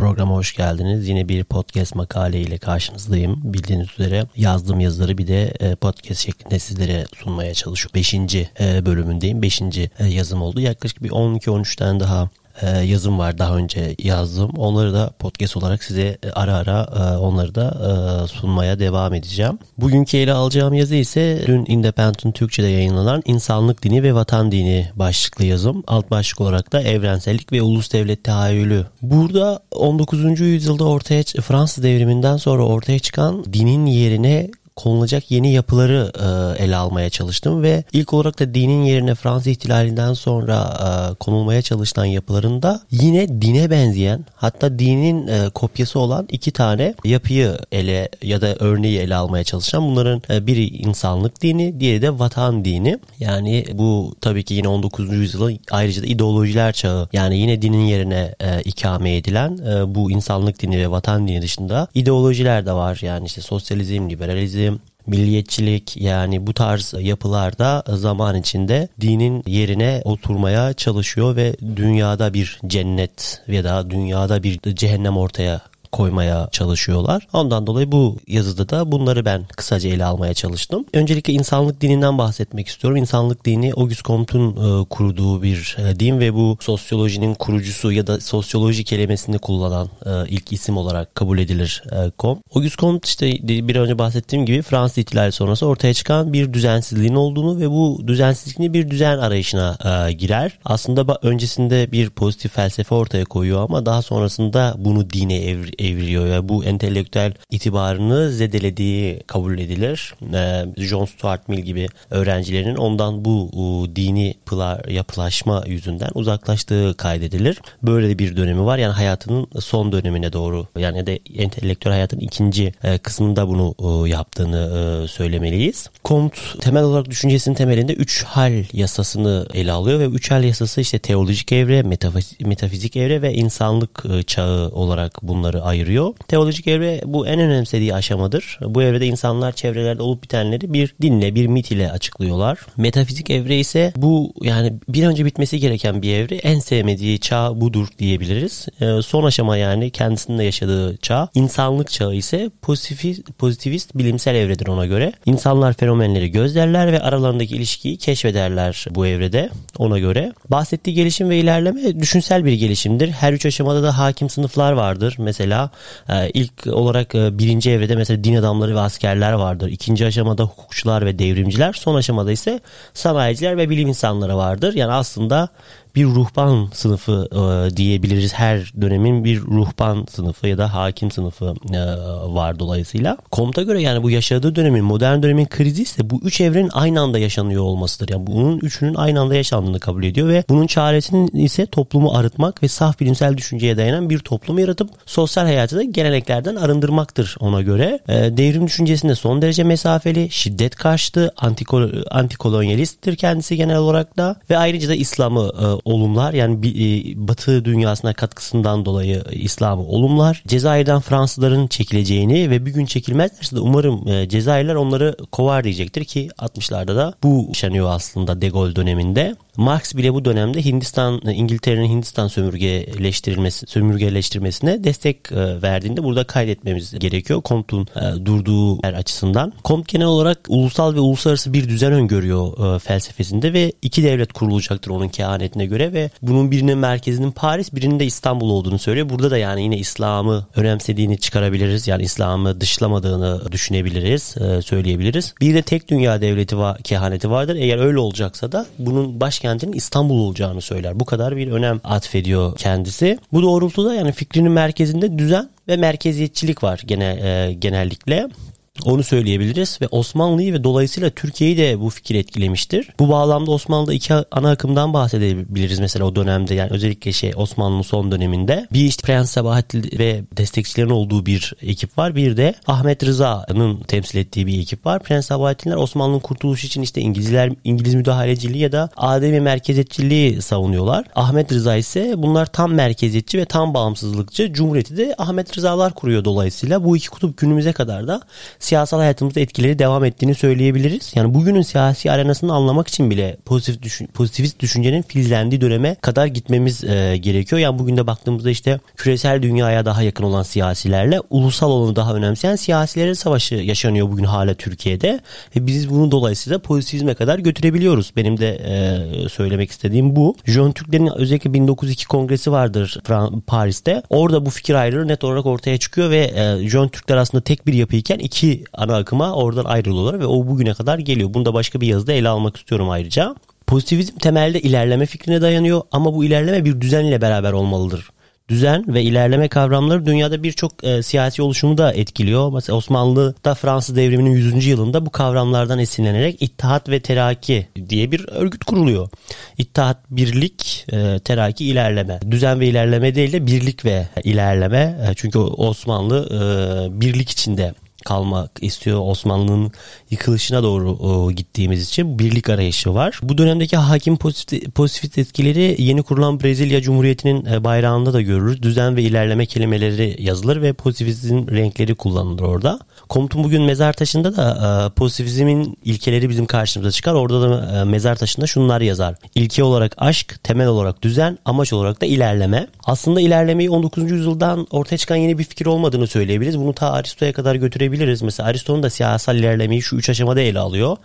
Programa hoş geldiniz. Yine bir podcast makale ile karşınızdayım. Bildiğiniz üzere yazdığım yazıları bir de e, podcast şeklinde sizlere sunmaya çalışıyorum. Beşinci e, bölümündeyim. Beşinci e, yazım oldu. Yaklaşık bir 12-13 tane daha yazım var daha önce yazdım. Onları da podcast olarak size e, ara ara e, onları da sunmaya devam edeceğim. Bugünkü ele alacağım yazı ise dün Independent Türkçe'de yayınlanan İnsanlık Dini ve Vatan Dini başlıklı yazım. Alt başlık olarak da evrensellik ve ulus devlet tahayyülü. Burada 19. yüzyılda ortaya Fransız devriminden sonra ortaya çıkan dinin yerine konulacak yeni yapıları e, ele almaya çalıştım ve ilk olarak da dinin yerine Fransız ihtilalinden sonra e, konulmaya çalışılan yapılarında yine dine benzeyen hatta dinin e, kopyası olan iki tane yapıyı ele ya da örneği ele almaya çalışan bunların e, biri insanlık dini diğeri de vatan dini yani bu tabii ki yine 19. yüzyılın ayrıca da ideolojiler çağı yani yine dinin yerine e, ikame edilen e, bu insanlık dini ve vatan dini dışında ideolojiler de var yani işte sosyalizm, liberalizm milliyetçilik yani bu tarz yapılarda zaman içinde dinin yerine oturmaya çalışıyor ve dünyada bir cennet ya da dünyada bir cehennem ortaya koymaya çalışıyorlar. Ondan dolayı bu yazıda da bunları ben kısaca ele almaya çalıştım. Öncelikle insanlık dininden bahsetmek istiyorum. İnsanlık dini Auguste Comte'un e, kurduğu bir e, din ve bu sosyolojinin kurucusu ya da sosyoloji kelimesini kullanan e, ilk isim olarak kabul edilir e, Comte. Auguste Comte işte bir önce bahsettiğim gibi Fransız ihtilali sonrası ortaya çıkan bir düzensizliğin olduğunu ve bu düzensizliğin bir düzen arayışına e, girer. Aslında öncesinde bir pozitif felsefe ortaya koyuyor ama daha sonrasında bunu dine evri eviriyor. Yani bu entelektüel itibarını zedelediği kabul edilir. Ee, John Stuart Mill gibi öğrencilerin ondan bu dini yapılaşma yüzünden uzaklaştığı kaydedilir. Böyle bir dönemi var. Yani hayatının son dönemine doğru yani de entelektüel hayatın ikinci e, kısmında bunu yaptığını e, söylemeliyiz. Comte temel olarak düşüncesinin temelinde üç hal yasasını ele alıyor ve üç hal yasası işte teolojik evre, metafizik evre ve insanlık e, çağı olarak bunları ayırıyor. Teolojik evre bu en önemsediği aşamadır. Bu evrede insanlar çevrelerde olup bitenleri bir dinle, bir mit ile açıklıyorlar. Metafizik evre ise bu yani bir önce bitmesi gereken bir evre. En sevmediği çağ budur diyebiliriz. Ee, son aşama yani kendisinde yaşadığı çağ. İnsanlık çağı ise pozitivist, pozitivist bilimsel evredir ona göre. İnsanlar fenomenleri gözlerler ve aralarındaki ilişkiyi keşfederler bu evrede ona göre. Bahsettiği gelişim ve ilerleme düşünsel bir gelişimdir. Her üç aşamada da hakim sınıflar vardır. Mesela mesela e, ilk olarak e, birinci evrede mesela din adamları ve askerler vardır. İkinci aşamada hukukçular ve devrimciler. Son aşamada ise sanayiciler ve bilim insanları vardır. Yani aslında bir ruhban sınıfı e, diyebiliriz. Her dönemin bir ruhban sınıfı ya da hakim sınıfı e, var dolayısıyla. Comte'a göre yani bu yaşadığı dönemin, modern dönemin krizi ise bu üç evrenin aynı anda yaşanıyor olmasıdır. Yani bunun üçünün aynı anda yaşandığını kabul ediyor ve bunun çaresinin ise toplumu arıtmak ve saf bilimsel düşünceye dayanan bir toplum yaratıp sosyal hayatı da geleneklerden arındırmaktır ona göre. E, devrim düşüncesinde son derece mesafeli, şiddet karşıtı, antikol antikolonyalisttir kendisi genel olarak da ve ayrıca da İslam'ı e, olumlar. Yani bir, e, Batı dünyasına katkısından dolayı İslam'ı olumlar. Cezayir'den Fransızların çekileceğini ve bir gün çekilmezlerse de umarım e, Cezayirler onları kovar diyecektir ki 60'larda da bu yaşanıyor aslında De Gaulle döneminde. Marx bile bu dönemde Hindistan, İngiltere'nin Hindistan sömürgeleştirilmesi, sömürgeleştirmesine destek e, verdiğinde burada kaydetmemiz gerekiyor. Comte'un e, durduğu yer açısından. Comte genel olarak ulusal ve uluslararası bir düzen öngörüyor e, felsefesinde ve iki devlet kurulacaktır onun kehanetine göre ve bunun birinin merkezinin Paris, birinin de İstanbul olduğunu söylüyor. Burada da yani yine İslam'ı önemsediğini çıkarabiliriz. Yani İslam'ı dışlamadığını düşünebiliriz, söyleyebiliriz. Bir de tek dünya devleti var, kehaneti vardır. Eğer öyle olacaksa da bunun başkenti başkentinin İstanbul olacağını söyler. Bu kadar bir önem atfediyor kendisi. Bu doğrultuda yani fikrinin merkezinde düzen ve merkeziyetçilik var gene e, genellikle. Onu söyleyebiliriz ve Osmanlı'yı ve dolayısıyla Türkiye'yi de bu fikir etkilemiştir. Bu bağlamda Osmanlı'da iki ana akımdan bahsedebiliriz mesela o dönemde yani özellikle şey Osmanlı'nın son döneminde. Bir işte Prens Sabahattin ve destekçilerin olduğu bir ekip var. Bir de Ahmet Rıza'nın temsil ettiği bir ekip var. Prens Sabahattinler Osmanlı'nın kurtuluşu için işte İngilizler İngiliz müdahaleciliği ya da ademi merkeziyetçiliği savunuyorlar. Ahmet Rıza ise bunlar tam merkeziyetçi ve tam bağımsızlıkçı. Cumhuriyeti de Ahmet Rızalar kuruyor dolayısıyla. Bu iki kutup günümüze kadar da siyasal hayatımızda etkileri devam ettiğini söyleyebiliriz. Yani bugünün siyasi arenasını anlamak için bile pozitif düşün, pozitivist düşüncenin filizlendiği döneme kadar gitmemiz e, gerekiyor. Yani bugün de baktığımızda işte küresel dünyaya daha yakın olan siyasilerle ulusal olanı daha önemseyen siyasilerin savaşı yaşanıyor bugün hala Türkiye'de. Ve biz bunu dolayısıyla pozitivizme kadar götürebiliyoruz. Benim de e, söylemek istediğim bu. Jön Türklerin özellikle 1902 kongresi vardır Paris'te. Orada bu fikir ayrılığı net olarak ortaya çıkıyor ve e, Jön Türkler aslında tek bir yapıyken iki ana akıma oradan ayrılıyorlar ve o bugüne kadar geliyor. Bunu da başka bir yazıda ele almak istiyorum ayrıca. Pozitivizm temelde ilerleme fikrine dayanıyor ama bu ilerleme bir düzen ile beraber olmalıdır düzen ve ilerleme kavramları dünyada birçok e, siyasi oluşumu da etkiliyor. Mesela Osmanlı'da Fransız devriminin 100. yılında bu kavramlardan esinlenerek İttihat ve Teraki diye bir örgüt kuruluyor. İttihat, birlik, e, teraki, ilerleme. Düzen ve ilerleme değil de birlik ve ilerleme. E, çünkü Osmanlı e, birlik içinde kalmak istiyor. Osmanlı'nın yıkılışına doğru o, gittiğimiz için birlik arayışı var. Bu dönemdeki hakim pozitif, pozitif etkileri yeni kurulan Brezilya Cumhuriyeti'nin e, bayrağında da görürüz. Düzen ve ilerleme kelimeleri yazılır ve pozitivizm renkleri kullanılır orada. Komut'un bugün mezar taşında da e, pozitivizmin ilkeleri bizim karşımıza çıkar. Orada da e, mezar taşında şunlar yazar. İlke olarak aşk, temel olarak düzen, amaç olarak da ilerleme. Aslında ilerlemeyi 19. yüzyıldan ortaya çıkan yeni bir fikir olmadığını söyleyebiliriz. Bunu ta Aristo'ya kadar götürebiliriz. Mesela Aristo'nun da siyasal ilerlemeyi şu üç aşamada ele alıyor.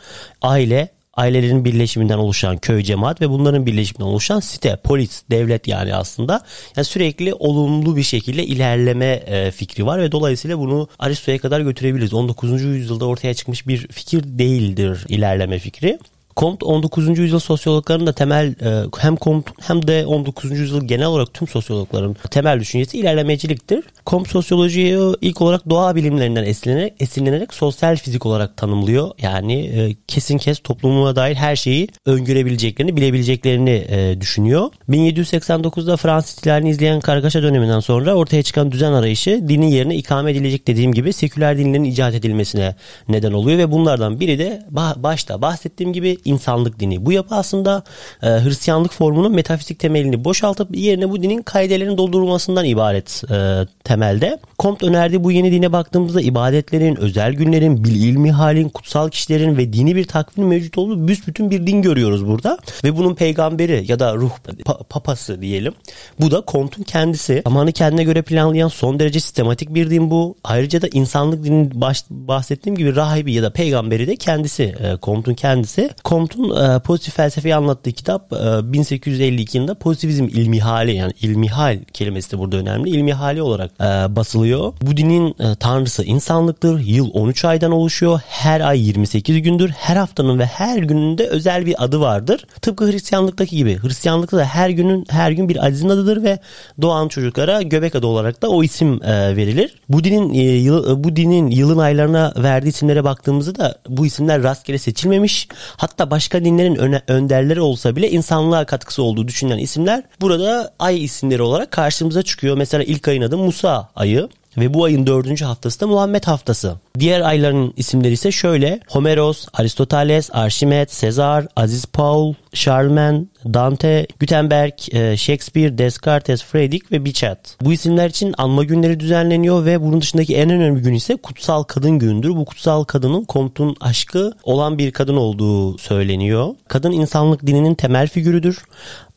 Aile, ailelerin birleşiminden oluşan köy cemaat ve bunların birleşiminden oluşan site, polis, devlet yani aslında. Yani sürekli olumlu bir şekilde ilerleme e, fikri var ve dolayısıyla bunu Aristo'ya kadar götürebiliriz. 19. yüzyılda ortaya çıkmış bir fikir değildir ilerleme fikri. Comte 19. yüzyıl sosyologlarının da temel e, hem Comte hem de 19. yüzyıl genel olarak tüm sosyologların temel düşüncesi ilerlemeciliktir. Comte sosyolojiyi ilk olarak doğa bilimlerinden esinlenerek, esinlenerek sosyal fizik olarak tanımlıyor. Yani e, kesin kes toplumuna dair her şeyi öngörebileceklerini, bilebileceklerini e, düşünüyor. 1789'da Fransız ihtilalini izleyen kargaşa döneminden sonra ortaya çıkan düzen arayışı dinin yerine ikame edilecek dediğim gibi seküler dinlerin icat edilmesine neden oluyor ve bunlardan biri de başta bahsettiğim gibi insanlık dini. Bu yapı aslında e, Hristiyanlık formunun metafizik temelini boşaltıp yerine bu dinin kaidelerini doldurulmasından ibaret e, temelde. Comte önerdiği bu yeni dine baktığımızda ibadetlerin, özel günlerin, bil ilmi halin, kutsal kişilerin ve dini bir takvim mevcut olduğu büsbütün bir din görüyoruz burada. Ve bunun peygamberi ya da ruh pa- papası diyelim. Bu da Comte'un kendisi. Zamanı kendine göre planlayan son derece sistematik bir din bu. Ayrıca da insanlık dinin baş, bahsettiğim gibi rahibi ya da peygamberi de kendisi. E, Comte'un kendisi. Comte'un e, pozitif felsefeyi anlattığı kitap e, 1852 yılında pozitivizm ilmi hali yani ilmi hal kelimesi de burada önemli. İlmi hali olarak e, basılıyor. Bu dinin e, tanrısı insanlıktır. Yıl 13 aydan oluşuyor. Her ay 28 gündür. Her haftanın ve her gününde özel bir adı vardır. Tıpkı Hristiyanlıktaki gibi. Hristiyanlıkta da her günün her gün bir azizin adıdır ve doğan çocuklara göbek adı olarak da o isim e, verilir. Bu dinin e, yıl, bu dinin yılın aylarına verdiği isimlere baktığımızda da bu isimler rastgele seçilmemiş. Hatta başka dinlerin öne, önderleri olsa bile insanlığa katkısı olduğu düşünülen isimler burada ay isimleri olarak karşımıza çıkıyor. Mesela ilk ayın adı Musa ayı ve bu ayın dördüncü haftası da Muhammed haftası. Diğer ayların isimleri ise şöyle Homeros, Aristoteles, Archimedes, Sezar, Aziz Paul, Charlemagne, Dante, Gutenberg, e, Shakespeare, Descartes, Friedrich ve Bichat. Bu isimler için anma günleri düzenleniyor ve bunun dışındaki en önemli gün ise kutsal kadın gündür. Bu kutsal kadının Comte'un aşkı olan bir kadın olduğu söyleniyor. Kadın insanlık dininin temel figürüdür.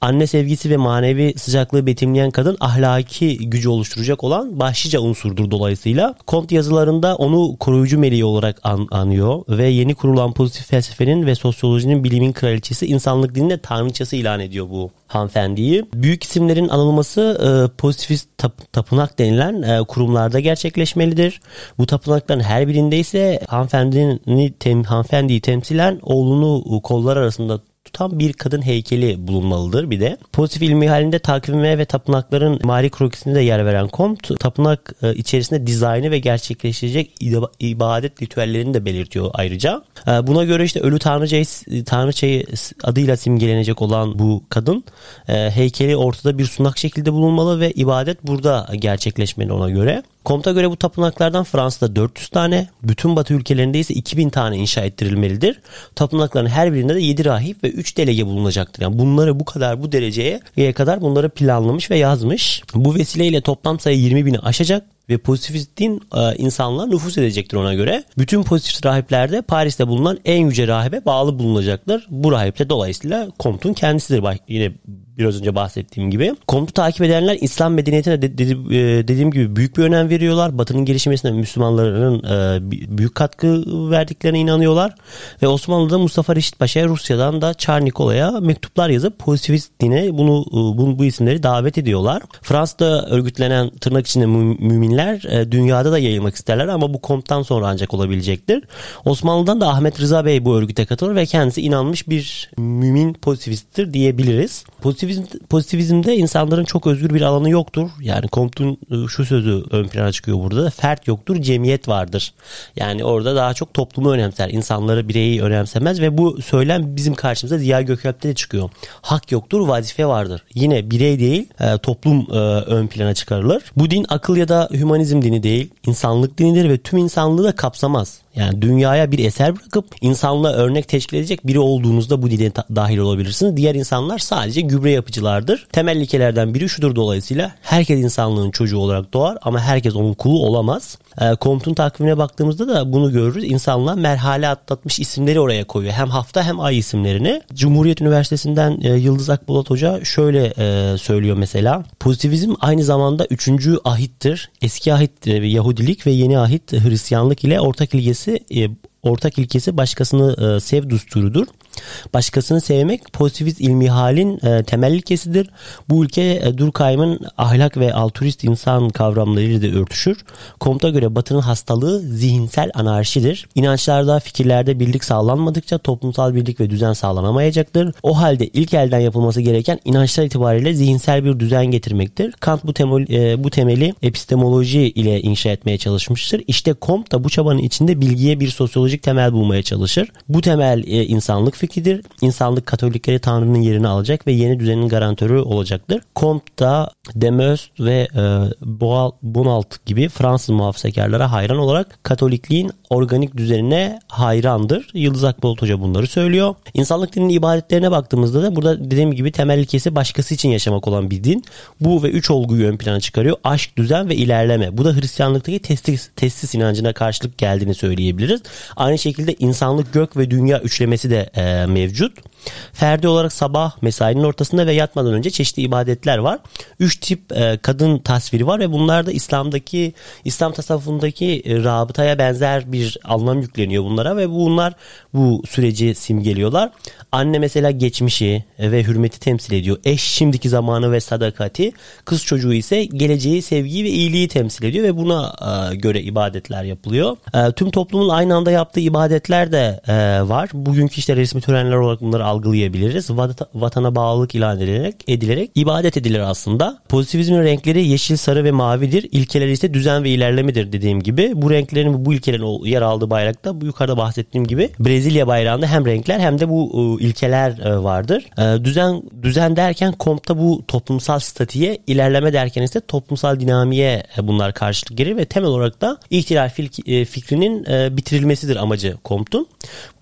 Anne sevgisi ve manevi sıcaklığı betimleyen kadın ahlaki gücü oluşturacak olan başlıca unsurdur dolayısıyla. Comte yazılarında onu koruyucu meleği olarak an anıyor ve yeni kurulan pozitif felsefenin ve sosyolojinin bilimin kraliçesi insanlık dinine tanrıçası ilan ediyor bu hanımefendiyi. Büyük isimlerin anılması e, pozitivist tap- tapınak denilen e, kurumlarda gerçekleşmelidir. Bu tapınakların her birinde ise hanımefendini tem, hanımefendiyi temsilen oğlunu kollar arasında tutan bir kadın heykeli bulunmalıdır bir de. Pozitif ilmi halinde takvime ve tapınakların mari krokisine de yer veren Comte tapınak e, içerisinde dizaynı ve gerçekleştirecek ibadet ritüellerini de belirtiyor ayrıca. E, buna göre işte ölü tanrıçayı, tanrıçayı adıyla simgelenecek olan bu kadın e, heykeli ortada bir sunak şekilde bulunmalı ve ibadet burada gerçekleşmeli ona göre. Komta göre bu tapınaklardan Fransa'da 400 tane, bütün batı ülkelerinde ise 2000 tane inşa ettirilmelidir. Tapınakların her birinde de 7 rahip ve 3 delege bulunacaktır. Yani bunları bu kadar bu dereceye kadar bunları planlamış ve yazmış. Bu vesileyle toplam sayı 20 bini aşacak ve pozitivist din e, insanlar nüfus edecektir ona göre. Bütün pozitivist rahiplerde Paris'te bulunan en yüce rahibe bağlı bulunacaktır. Bu rahip de dolayısıyla Comte'un kendisidir. Bak yine biraz önce bahsettiğim gibi. Komut'u takip edenler İslam medeniyetine de, de, e, dediğim gibi büyük bir önem veriyorlar. Batı'nın gelişmesine Müslümanların e, büyük katkı verdiklerine inanıyorlar. Ve Osmanlı'da Mustafa Reşit Paşa'ya Rusya'dan da Çar Nikola'ya mektuplar yazıp pozitivist dine bunu, e, bunu bu isimleri davet ediyorlar. Fransa'da örgütlenen tırnak içinde müminler e, dünyada da yayılmak isterler ama bu Comte'dan sonra ancak olabilecektir. Osmanlı'dan da Ahmet Rıza Bey bu örgüte katılır ve kendisi inanmış bir mümin pozitivisttir diyebiliriz. Pozitivist pozitivizm, pozitivizmde insanların çok özgür bir alanı yoktur. Yani Comte'un e, şu sözü ön plana çıkıyor burada. Fert yoktur, cemiyet vardır. Yani orada daha çok toplumu önemser. insanları, bireyi önemsemez ve bu söylem bizim karşımıza Ziya Gökalp'te de çıkıyor. Hak yoktur, vazife vardır. Yine birey değil, e, toplum e, ön plana çıkarılır. Bu din akıl ya da hümanizm dini değil, insanlık dinidir ve tüm insanlığı da kapsamaz. Yani dünyaya bir eser bırakıp insanlığa örnek teşkil edecek biri olduğunuzda bu dine dahil olabilirsiniz. Diğer insanlar sadece gübre yapıcılardır. Temel ilkelerden biri şudur dolayısıyla herkes insanlığın çocuğu olarak doğar ama herkes onun kulu olamaz. E, Comte'un takvimine baktığımızda da bunu görürüz. İnsanlar merhale atlatmış isimleri oraya koyuyor. Hem hafta hem ay isimlerini. Cumhuriyet Üniversitesi'nden e, Yıldız Akbulat Hoca şöyle e, söylüyor mesela. Pozitivizm aynı zamanda üçüncü ahittir. Eski ahit e, Yahudilik ve yeni ahit Hristiyanlık ile ortak ilgesi ortak ilkesi başkasını e, sev düsturudur. Başkasını sevmek pozitivist ilmi halin e, temel ilkesidir. Bu ülke e, Durkheim'in ahlak ve altruist insan kavramlarıyla da örtüşür. Comte'a göre batının hastalığı zihinsel anarşidir. İnançlarda, fikirlerde birlik sağlanmadıkça toplumsal birlik ve düzen sağlanamayacaktır. O halde ilk elden yapılması gereken inançlar itibariyle zihinsel bir düzen getirmektir. Kant bu, temel, e, bu temeli epistemoloji ile inşa etmeye çalışmıştır. İşte Comte da bu çabanın içinde bilgiye bir sosyolojik temel bulmaya çalışır. Bu temel e, insanlık fikri fikridir. İnsanlık Katolikleri Tanrı'nın yerini alacak ve yeni düzenin garantörü olacaktır. Comte da ve e, Bonalt gibi Fransız muhafazakarlara hayran olarak Katolikliğin organik düzenine hayrandır. Yıldız Akbulut Hoca bunları söylüyor. İnsanlık dininin ibadetlerine baktığımızda da burada dediğim gibi temel ilkesi başkası için yaşamak olan bir din. Bu ve üç olguyu ön plana çıkarıyor. Aşk, düzen ve ilerleme. Bu da Hristiyanlıktaki testis, testis inancına karşılık geldiğini söyleyebiliriz. Aynı şekilde insanlık, gök ve dünya üçlemesi de e, mevcut. Ferdi olarak sabah mesainin ortasında ve yatmadan önce çeşitli ibadetler var. Üç tip e, kadın tasviri var ve bunlar da İslam'daki İslam tasavvufundaki e, rabıtaya benzer bir anlam yükleniyor bunlara ve bunlar bu süreci simgeliyorlar. Anne mesela geçmişi ve hürmeti temsil ediyor. Eş şimdiki zamanı ve sadakati. Kız çocuğu ise geleceği, sevgiyi ve iyiliği temsil ediyor ve buna e, göre ibadetler yapılıyor. E, tüm toplumun aynı anda yaptığı ibadetler de e, var. Bugünkü işte resmi törenler olarak bunları algılayabiliriz. vatana bağlılık ilan edilerek, edilerek ibadet edilir aslında. Pozitivizmin renkleri yeşil, sarı ve mavidir. İlkeleri ise düzen ve ilerlemedir dediğim gibi. Bu renklerin bu ülkelerin yer aldığı bayrakta bu yukarıda bahsettiğim gibi Brezilya bayrağında hem renkler hem de bu ilkeler e, vardır. E, düzen düzen derken kompta bu toplumsal statiye, ilerleme derken ise toplumsal dinamiğe e, bunlar karşılık gelir ve temel olarak da ihtilal fikrinin bitirilmesidir amacı komptun.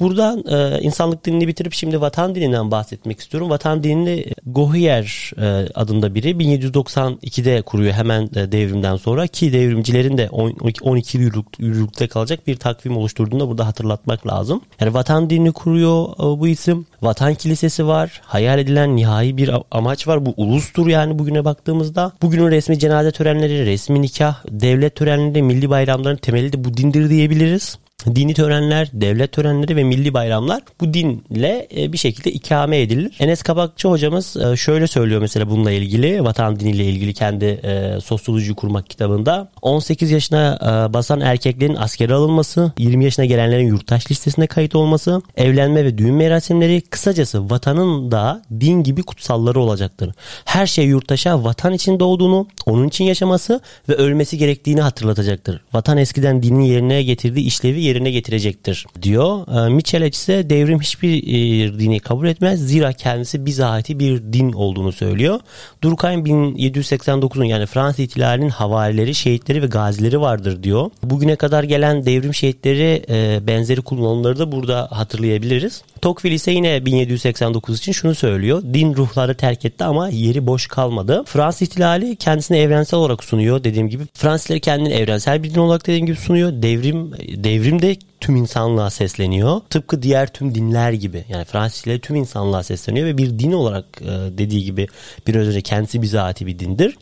Buradan insanlık dinini bitirip şimdi vatan dininden bahsetmek istiyorum. Vatan dinini Gohier adında biri 1792'de kuruyor hemen devrimden sonra ki devrimcilerin de 12 yürürlükte kalacak bir takvim oluşturduğunda burada hatırlatmak lazım. Yani vatan dinini kuruyor bu isim. Vatan Kilisesi var. Hayal edilen nihai bir amaç var. Bu ulustur yani bugüne baktığımızda. Bugünün resmi cenaze törenleri, resmi nikah, devlet törenleri, milli bayramların temeli de bu dindir diyebiliriz. Dini törenler, devlet törenleri ve milli bayramlar bu dinle e, bir şekilde ikame edilir. Enes Kabakçı hocamız e, şöyle söylüyor mesela bununla ilgili, vatan diniyle ilgili kendi e, sosyoloji kurmak kitabında. 18 yaşına basan erkeklerin askere alınması, 20 yaşına gelenlerin yurttaş listesine kayıt olması, evlenme ve düğün merasimleri, kısacası vatanın da din gibi kutsalları olacaktır. Her şey yurttaşa vatan için doğduğunu, onun için yaşaması ve ölmesi gerektiğini hatırlatacaktır. Vatan eskiden dinin yerine getirdiği işlevi yerine getirecektir diyor. E, Mitchell ise devrim hiçbir e, dini kabul etmez. Zira kendisi bizatihi bir din olduğunu söylüyor. Durkheim 1789'un yani Fransız ihtilalinin havarileri, şehitleri ve gazileri vardır diyor. Bugüne kadar gelen devrim şehitleri e, benzeri kullanımları da burada hatırlayabiliriz. Tocqueville ise yine 1789 için şunu söylüyor. Din ruhları terk etti ama yeri boş kalmadı. Fransız ihtilali kendisini evrensel olarak sunuyor dediğim gibi. Fransızları kendini evrensel bir din olarak dediğim gibi sunuyor. Devrim devrim de tüm insanlığa sesleniyor. Tıpkı diğer tüm dinler gibi. Yani Fransız tüm insanlığa sesleniyor ve bir din olarak e, dediği gibi bir önce kendisi bizatihi bir dindir.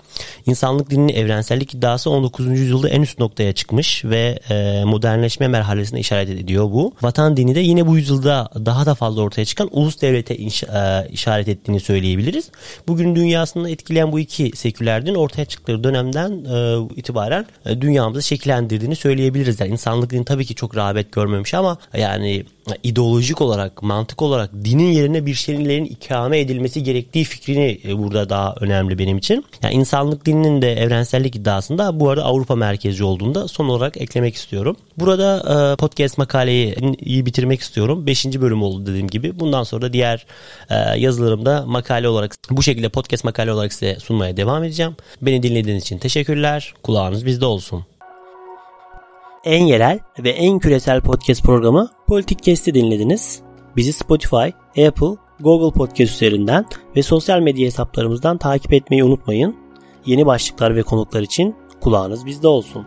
İnsanlık dininin evrensellik iddiası 19. yüzyılda en üst noktaya çıkmış ve e, modernleşme merhalesine işaret ediyor bu. Vatan dini de yine bu yüzyılda daha da fazla ortaya çıkan ulus devlete e, işaret ettiğini söyleyebiliriz. Bugün dünyasını etkileyen bu iki seküler din ortaya çıktığı dönemden itibaren dünyamızı şekillendirdiğini söyleyebiliriz. Yani insanlık dini tabii ki çok rağbet görmemiş ama yani ideolojik olarak, mantık olarak dinin yerine bir şeylerin ikame edilmesi gerektiği fikrini e, burada daha önemli benim için. Yani insanlık dininin de evrensellik iddiasında bu arada Avrupa merkezci olduğunda son olarak eklemek istiyorum. Burada e, podcast makaleyi iyi bitirmek istiyorum. Beşinci bölüm oldu dediğim gibi. Bundan sonra da diğer e, yazılarımda makale olarak bu şekilde podcast makale olarak size sunmaya devam edeceğim. Beni dinlediğiniz için teşekkürler. Kulağınız bizde olsun en yerel ve en küresel podcast programı Politik Kest'i dinlediniz. Bizi Spotify, Apple, Google Podcast üzerinden ve sosyal medya hesaplarımızdan takip etmeyi unutmayın. Yeni başlıklar ve konuklar için kulağınız bizde olsun.